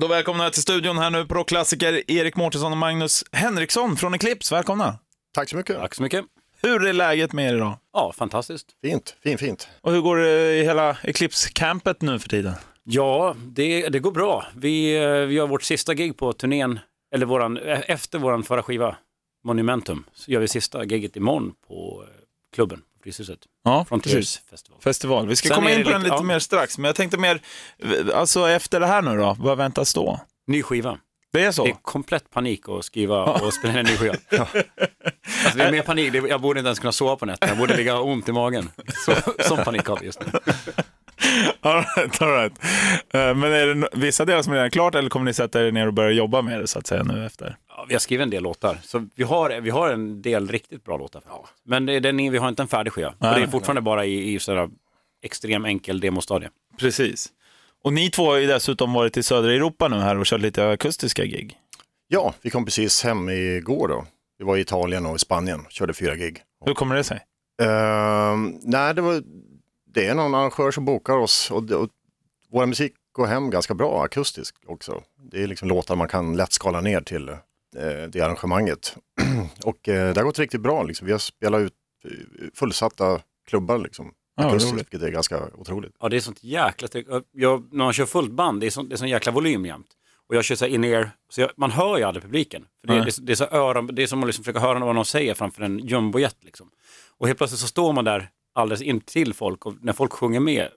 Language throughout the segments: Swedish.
Då välkomna till studion här nu, proklassiker Erik Mårtensson och Magnus Henriksson från Eclipse. Välkomna! Tack så mycket. Tack så mycket. Hur är läget med er idag? Ja, fantastiskt. Fint, fint, fint. Och hur går det i hela Eclipse-campet nu för tiden? Ja, det, det går bra. Vi, eh, vi gör vårt sista gig på turnén, eller våran, eh, efter vår förra skiva, Monumentum, så gör vi sista giget imorgon på eh, klubben, på Fryshuset. Ja, Frontiers Festival. Festival. Vi ska Sen komma in på den lite- ja. mer strax, men jag tänkte mer, alltså efter det här nu då, vad väntas då? Ny skiva. Det är så? Det är komplett panik att skriva och spela en ny skiva. Alltså det är mer panik, jag borde inte ens kunna sova på nätterna, jag borde ligga ont i magen. Så, sån panik har vi just nu. All right, all right. Eh, Men är det vissa delar som är redan klart eller kommer ni sätta er ner och börja jobba med det så att säga nu efter? Ja, vi har skrivit en del låtar, så vi har, vi har en del riktigt bra låtar. Men det, är den, vi har inte en färdig skiva. Och det är Nej. fortfarande bara i, i sådär extrem enkel demostadie. Precis. Och ni två har ju dessutom varit i södra Europa nu här och kört lite akustiska gig. Ja, vi kom precis hem igår då. Vi var i Italien och i Spanien, körde fyra gig. Hur kommer det sig? Ehm, nej, det, var, det är någon arrangör som bokar oss och, det- och vår musik går hem ganska bra akustiskt också. Det är liksom låtar man kan lätt skala ner till eh, det arrangemanget. och eh, det har gått riktigt bra. Liksom. Vi har spelat ut eh, fullsatta klubbar liksom. Ja, akustiskt, roligt. vilket är ganska otroligt. Ja, det är sånt jäkla tryck. Jag, när man kör fullt band, det är sån, det är sån jäkla volym jämt. Och jag kör så in-ear, så jag, man hör ju aldrig publiken. För det, det, är så- det, är så öron, det är som att liksom försöka höra vad någon säger framför en jumbojet. Liksom. Och helt plötsligt så står man där alldeles in till folk och när folk sjunger med,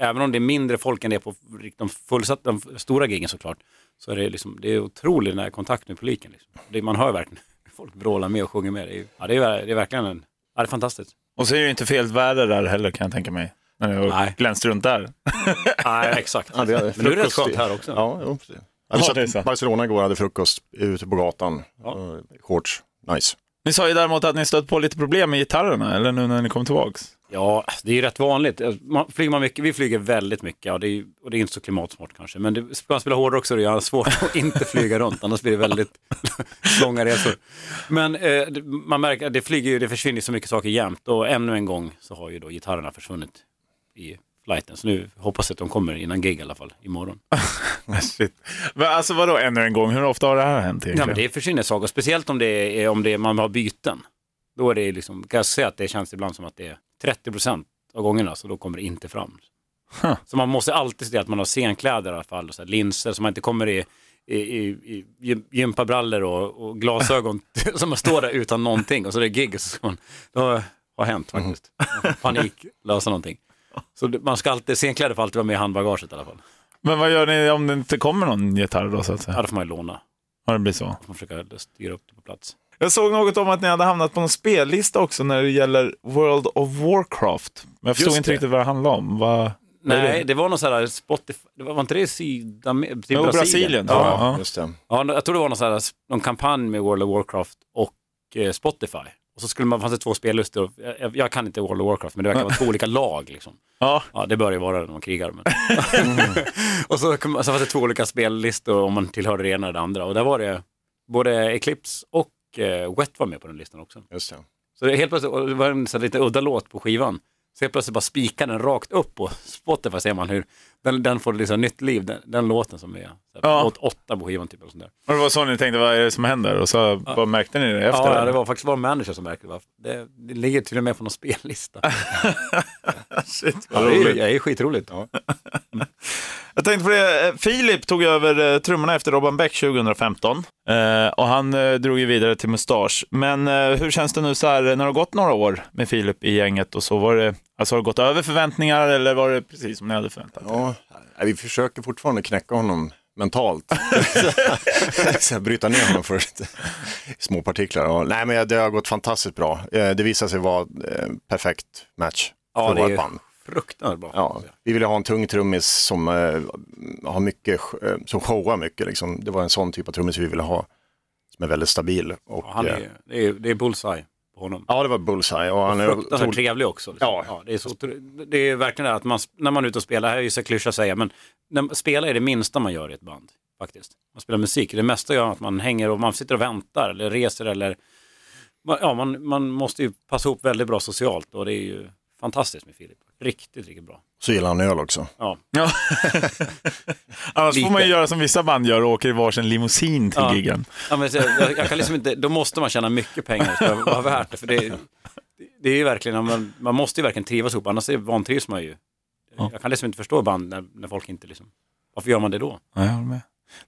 även om det är mindre folk än det är på de fullsatta, de stora giggen såklart, så är det, liksom, det är otrolig den här kontakt med publiken. Liksom. Det, man hör verkligen folk vrålar med och sjunger med. Det är, ja, det är, det är verkligen en, ja, det är fantastiskt. Och så är det ju inte fel väder där heller kan jag tänka mig. När jag Nej. glänst runt där. Nej, exakt. Ja, det är Men nu är det rätt skönt här också. Ja, jo, precis. Ja, det. Barcelona igår hade frukost ute på gatan. Ja. Shorts, nice. Ni sa ju däremot att ni stött på lite problem med gitarrerna, eller nu när ni kom tillbaks. Ja, det är ju rätt vanligt. Man, flyger man mycket, vi flyger väldigt mycket och det, är, och det är inte så klimatsmart kanske. Men det, man spela hårdrock så är det ju svårt att inte flyga runt, annars blir det väldigt långa resor. Men eh, man märker det, flyger, ju- det försvinner så mycket saker jämt och ännu en gång så har ju då gitarrerna försvunnit i flighten. Så nu hoppas jag att de kommer innan gig i alla fall, imorgon. Shit. Men alltså vadå ännu en gång, hur ofta har det här hänt Ja, egentligen? men det försvinner saker, speciellt om det är om det är, man har byten. Då är det liksom, kan jag säga att det känns ibland som att det är 30% av gångerna, så då kommer det inte fram. Huh. Så man måste alltid se till att man har scenkläder i alla fall, och så här, linser, så man inte kommer i, i, i, i gym- gympabrallor och, och glasögon som man står där utan någonting och så är det gig och så ska man, då har hänt faktiskt. Man får Panik, lösa någonting. Så man ska alltid, scenkläder får alltid vara med i handbagaget i alla fall. Men vad gör ni om det inte kommer någon gitarr då så att Ja, säga? då får man ju låna. Ja, det blir så. Man får försöka styra upp det på plats. Jag såg något om att ni hade hamnat på någon spellista också när det gäller World of Warcraft. Men jag förstod Just inte det. riktigt vad det handlade om. Vad... Nej, det? det var någon sån här Spotify, det var, var inte det i Sydamerika? Jo, Brasilien, tror jag. Ja. Ja. Just det. ja, jag tror det var någon, sån här, någon kampanj med World of Warcraft och eh, Spotify. Och så skulle man, fanns det två spellistor. Jag, jag, kan inte World of Warcraft, men det verkar vara två olika lag. Liksom. Ja. Ja, det bör ju vara när de krigar. Men... och så, kom- så fanns det två olika spellistor om man tillhörde det ena eller det andra. Och där var det både Eclipse och Wet var med på den listan också. Just det. Så det, helt plötsligt, och det var en så lite udda låt på skivan. Så helt plötsligt bara spikar den rakt upp på Spotify ser man hur den, den får liksom nytt liv, den, den låten som är så här, Ja. låt åtta på skivan typ. Och sånt där. Och det var så ni tänkte, vad är det som händer? Och så vad märkte ni det efter? Ja, eller? det var faktiskt vår manager som märkte det. Det, det ligger till och med på någon spellista. Shit, Ja, vad det är, det är skitroligt. Jag tänkte på det, eh, Filip tog över eh, trummorna efter Robban Beck 2015 eh, och han eh, drog ju vidare till Mustasch. Men eh, hur känns det nu så här när det har gått några år med Filip i gänget och så var det, alltså har det gått över förväntningar eller var det precis som ni hade förväntat er? Ja, vi försöker fortfarande knäcka honom mentalt. Så Bryta ner honom för små partiklar. Ja, nej, men det har gått fantastiskt bra. Det visar sig vara en perfekt match Ja, för vårt band. Fruktansvärt bra. Ja, vi ville ha en tung trummis som eh, har mycket, eh, som showar mycket. Liksom. Det var en sån typ av trummis vi ville ha. Som är väldigt stabil. Och, Ja, han eh, är, det, är, det är bullseye på honom. ja, det var bullseye. Och han är Fruktansvärt otroligt- trevlig också. Liksom. Ja. det, är så, det är verkligen det att man, när man är ute och spelar, här är ju så klyscha att säga, men när man spelar är det minsta man gör i ett band. Faktiskt. Man spelar musik, det mesta gör att man hänger och man sitter och väntar eller reser eller man- Ja, man, man måste ju passa ihop väldigt bra socialt och det är ju fantastiskt med Filip. Riktigt, riktigt bra. Så gillar han öl också. Ja. Ja. Annars får Lite. man ju göra som vissa band gör och åker i varsin limousin till Ja. giggen. Ja, men så jag, jag kan liksom inte, då måste man tjäna mycket pengar för att vara värt det. För det, det är ju verkligen, man, man måste ju verkligen trivas ihop, annars vantrivs man ju. Ja. Jag kan liksom inte förstå band när, när folk inte liksom, varför gör man det då? Ja, jag håller med.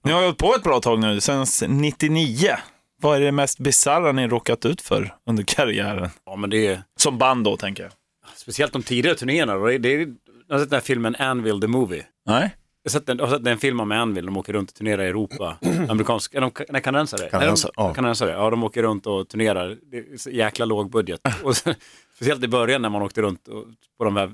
Ni har ju hållit på ett bra tag nu, sedan 99. Vad är det mest bisarra ni råkat ut för under karriären? Ja men det Som band då, tänker jag. Speciellt de tidigare turnéerna, det, det är, jag har sett den här filmen Anvil the Movie. Nej? Jag har sett, en, jag har sett en film om Anvil, de åker runt och turnerar i Europa. Amerikanska, är de nej, kanadensare? Kanadensare, ja. kanadensare, ja. de åker runt och turnerar. Det är jäkla låg budget. Och sen, speciellt i början när man åkte runt och, på de här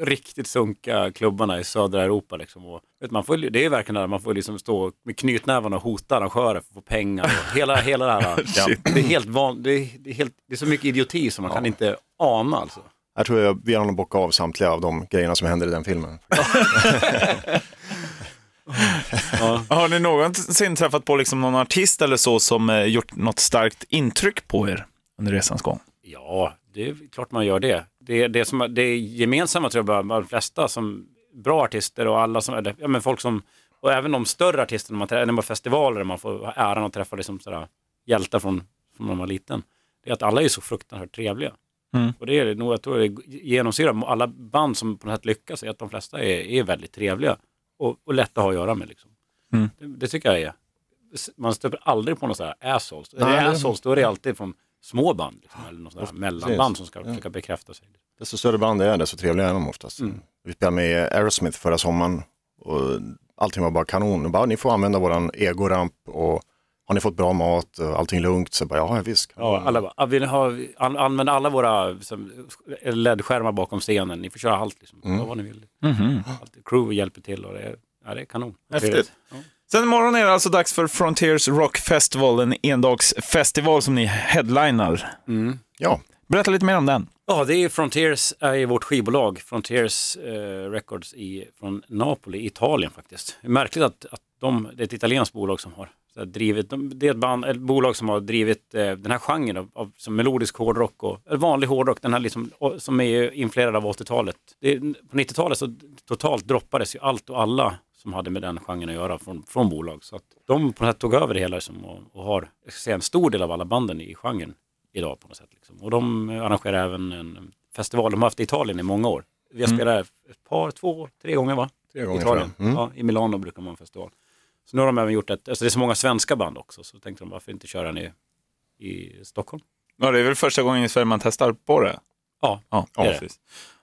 riktigt sunkiga klubbarna i södra Europa. Liksom. Och, vet, man får, det är verkligen där man får liksom stå med knytnävarna och hota arrangörer för att få pengar. Och hela, hela det här. ja, det, är helt van, det, är, det, är helt, det är så mycket idioti som man kan inte ana alltså. Jag tror jag, vi har nog bockat av samtliga av de grejerna som händer i den filmen. Ja. Har ni någonsin träffat på liksom någon artist eller så som eh, gjort något starkt intryck på er under resans gång? Ja, det är klart man gör det. Det, det, som, det gemensamma tror jag de flesta som bra artister och alla som, eller, ja, men folk som, och även de större artisterna man när man festivaler där man får äran att träffa liksom sådär, hjältar från, från när man var liten. Det är att alla är så fruktansvärt trevliga. Mm. Och det är det nog, jag tror det genomsyrar alla band som på något sätt lyckas, är att de flesta är, är väldigt trevliga och, och lätta att ha att göra med. Liksom. Mm. Det, det tycker jag är. Man stöper aldrig på några sådana här assholes. Är Nej, det det- assholes, då är det alltid från små band liksom, eller något här mellanband som ska Ja. försöka bekräfta sig. Desto större band det är, desto trevligare är de oftast. Mm. Vi spelade med Aerosmith förra sommaren och allting var bara kanon. Och Bara, ni får använda våran egoramp och har ni fått bra mat och allting lugnt så bara, ja visst. Ja, alla bara, "Ah, vill ha, an, använd alla våra som, LED-skärmar bakom scenen, ni får köra allt liksom. Mm. Vad ni vill. Mhm. Allt, crew hjälper till och det är, ja, det är kanon. Häftigt. Ja. Sen imorgon är det alltså dags för Frontiers Rock Festival, en endagsfestival som ni headlinar. Mm. Ja, Berätta lite mer om den. Ja, det är Frontiers är vårt skivbolag, Frontiers eh, Records i, från Napoli, Italien faktiskt. Det är märkligt att, att de, det är ett italienskt bolag som har så drivit, de, det är ett, band, ett bolag som har drivit eh, den här genren av, av som melodisk hårdrock och vanlig hårdrock, den här liksom, och- som är influerad av 80-talet. Det, är- på 90-talet så totalt droppades ju allt och alla som hade med den genren att göra från, från bolag. Så att de på något sätt tog över det hela liksom, och, och har jag ska säga, en stor del av alla banden i genren idag på något sätt. Liksom. Och de arrangerar även en festival, de har haft i Italien i många år. Vi har spelat ett par, två, tre gånger va? tre gånger Italien. Mm. Ja, I Milano brukar man ha en festival. Så nu har de även gjort ett, alltså det är så många svenska band också, så tänkte de varför inte köra den i, i Stockholm? Ja, det är väl första gången i Sverige man testar på det. Ja, Ja, det är det.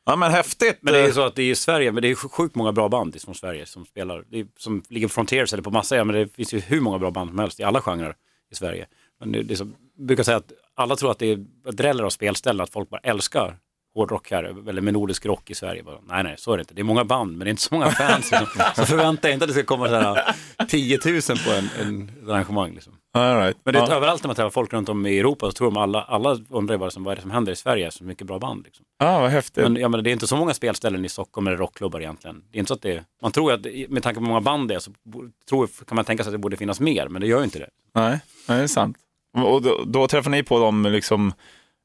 Ja, men häftigt. men det är Eh, så att det är i Sverige, men det är sjukt många bra band från Sverige som spelar, är, som ligger på Frontiers eller på massa, men det finns ju hur många bra band som helst i alla genrer i Sverige. Men det, det är som, jag brukar säga att alla tror att det är dräller av spelställen, att folk bara älskar hårdrock här, eller melodisk rock i Sverige. Bara, nej, nej, så är det inte. Det är många band, men det är inte så många fans. Liksom. Så förvänta er inte att det ska komma så här 10 000 på en, en ett arrangemang. Liksom. all right. Men det är ja. överallt när man träffar folk runt om i Europa så tror de alla, alla undrar vad, som, vad är det som händer i Sverige, så mycket bra band. Liksom. ja, vad häftigt. Men jag menar, det är inte så många spelställen i Stockholm eller rockklubbar egentligen. Det är inte så att det, man tror att med tanke på hur många band det är så tror, kan man tänka sig att det borde finnas mer, men det gör ju inte det. Nej, nej, det är sant. Och då, då träffar ni på dem liksom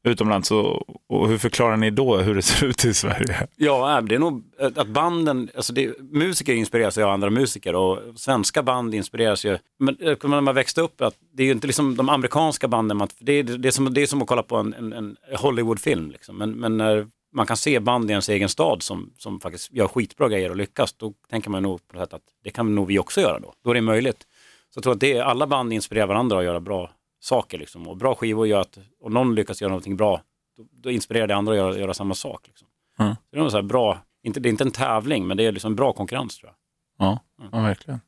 utomlands och, och hur förklarar ni då hur det ser ut i Sverige? Ja, äh, det är nog äh, att banden, alltså det, musiker inspireras ju av andra musiker och svenska band inspireras ju, men äh, när man växte upp, att det är ju inte liksom de amerikanska banden, man, det, är, det, är som, det är som att kolla på en, en, en Hollywoodfilm, liksom. men, men när man kan se band i ens egen stad som, som faktiskt gör skitbra grejer och lyckas, då tänker man nog på något sätt att det kan nog vi också göra då, då är det möjligt. Så jag tror att det, alla band inspirerar varandra att göra bra saker, liksom. och bra skivor gör att, om någon lyckas göra någonting bra, då, då inspirerar det andra att göra, göra samma sak. Liksom. Mm. Så det är så här bra, inte, det är inte en tävling, men det är liksom bra konkurrens tror jag. Ja, ja verkligen.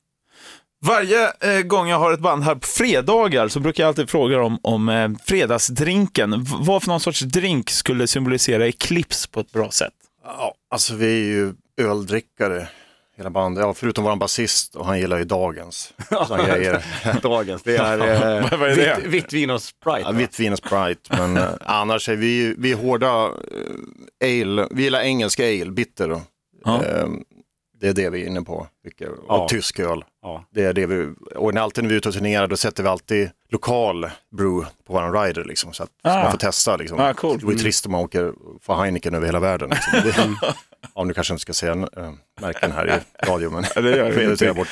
Varje eh, gång jag har ett band här på fredagar så brukar jag alltid fråga dem om eh, fredagsdrinken. V- vad för någon sorts drink skulle symbolisera Eclipse på ett bra sätt? Ja, alltså vi är ju öldrickare hela bandet, ja, förutom våran basist och han gillar ju dagens grejer. Dagens, det är eh, Vad är det? vitt, vitt vin och Sprite. Ja, va? vitt vin och Sprite, men eh, annars är vi, vi är hårda eh, ale, vi gillar engelsk ale, bitter. då. Ja. Eh, det är det vi är inne på, mycket. och Ja. tysk öl. Ja. Det är det vi, och när alltid när vi är ute och turnerar då sätter vi alltid lokal brew på våran rider liksom, så att så Ah. man får testa. Liksom. Ah, coolt. Det vore trist om man åker för Heineken över hela världen. Liksom. Det, Ja, nu kanske jag inte ska säga äh, märken här i radio, men Ja, det gör jag bort.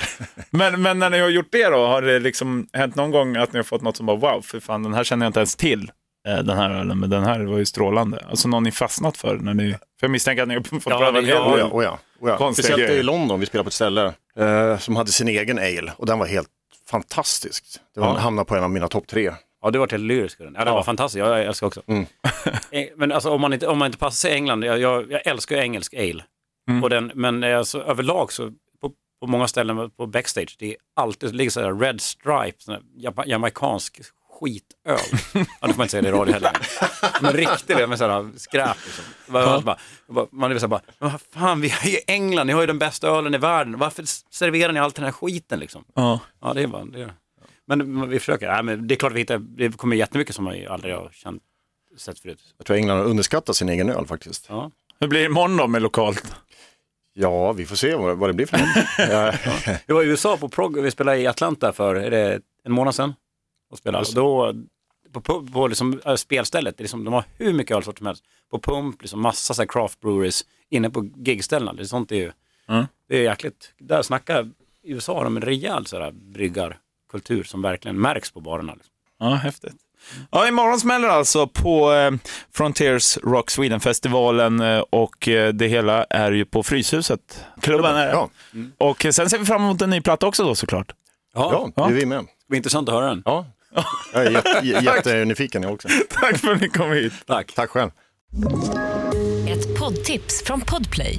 Men, men när ni har gjort det då, har det liksom hänt någon gång att ni har fått något som bara wow, för fan den här känner jag inte ens till. eh, Den här ölen, men den här var ju strålande. Alltså någon ni fastnat för när ni, för jag misstänker att ni har fått Ja, pröva en hel ja, Oh ja, oh ja, oh Speciellt grejer. i London, vi spelade på ett ställe eh, som hade sin egen ale och den var helt fantastisk. Den Ja. hamnade på en av mina topp tre. Ja, du var helt lyrisk. den. Ja, det Ja. var fantastiskt. Ja, jag älskar också. Mm. Eh, Men alltså, om, man inte, om man inte passar sig i England, jag, jag, jag älskar ju engelsk ale. Mm. Och den, men eh, alltså, överlag så på, på många ställen på backstage, det är alltid, det ligger sådär red stripe, jama- jamaicansk skitöl. ja, nu får man inte säga det i radio heller. Men riktigt det med sådär skräp liksom. Bara- Ja. man är så bara, men vad fan, vi är i England, ni har ju den bästa ölen i världen, varför serverar ni all den här skiten liksom? Ja. Ja, det är bara det. är- Men, vi försöker. Ja, men det är klart vi hittar, det kommer jättemycket som man aldrig har känt, sett förut. Jag tror England har underskattat sin egen öl faktiskt. Ja. Hur blir det imorgon då med lokalt? Ja, vi får se vad, vad det blir för något. ja, Vi var i USA på prog, vi spelade i Atlanta för är det en månad sedan. Och spelade. Och då, på, på, på liksom, äh, spelstället, det är liksom, de har hur mycket ölsorter som helst. På pump, liksom massa så här craft breweries inne på gigställena. Det är sånt det är ju. Mm. Det är jäkligt, där snackar i USA har de en rejäl så här bryggarkultur som verkligen märks på barerna. Liksom. Ja, häftigt. Ja, imorgon smäller det alltså på eh, Frontiers Rock Sweden-festivalen eh, och eh, det hela är ju på Fryshuset. Klubben är ja, Och eh, sen ser vi fram emot en ny platta också då såklart. ja, det är vi med. Det blir intressant att höra den. Ja. Jag är jätte, jä- jättenyfiken jag också. Tack för att ni kom hit. Tack. Tack själv. Ett poddtips från Podplay.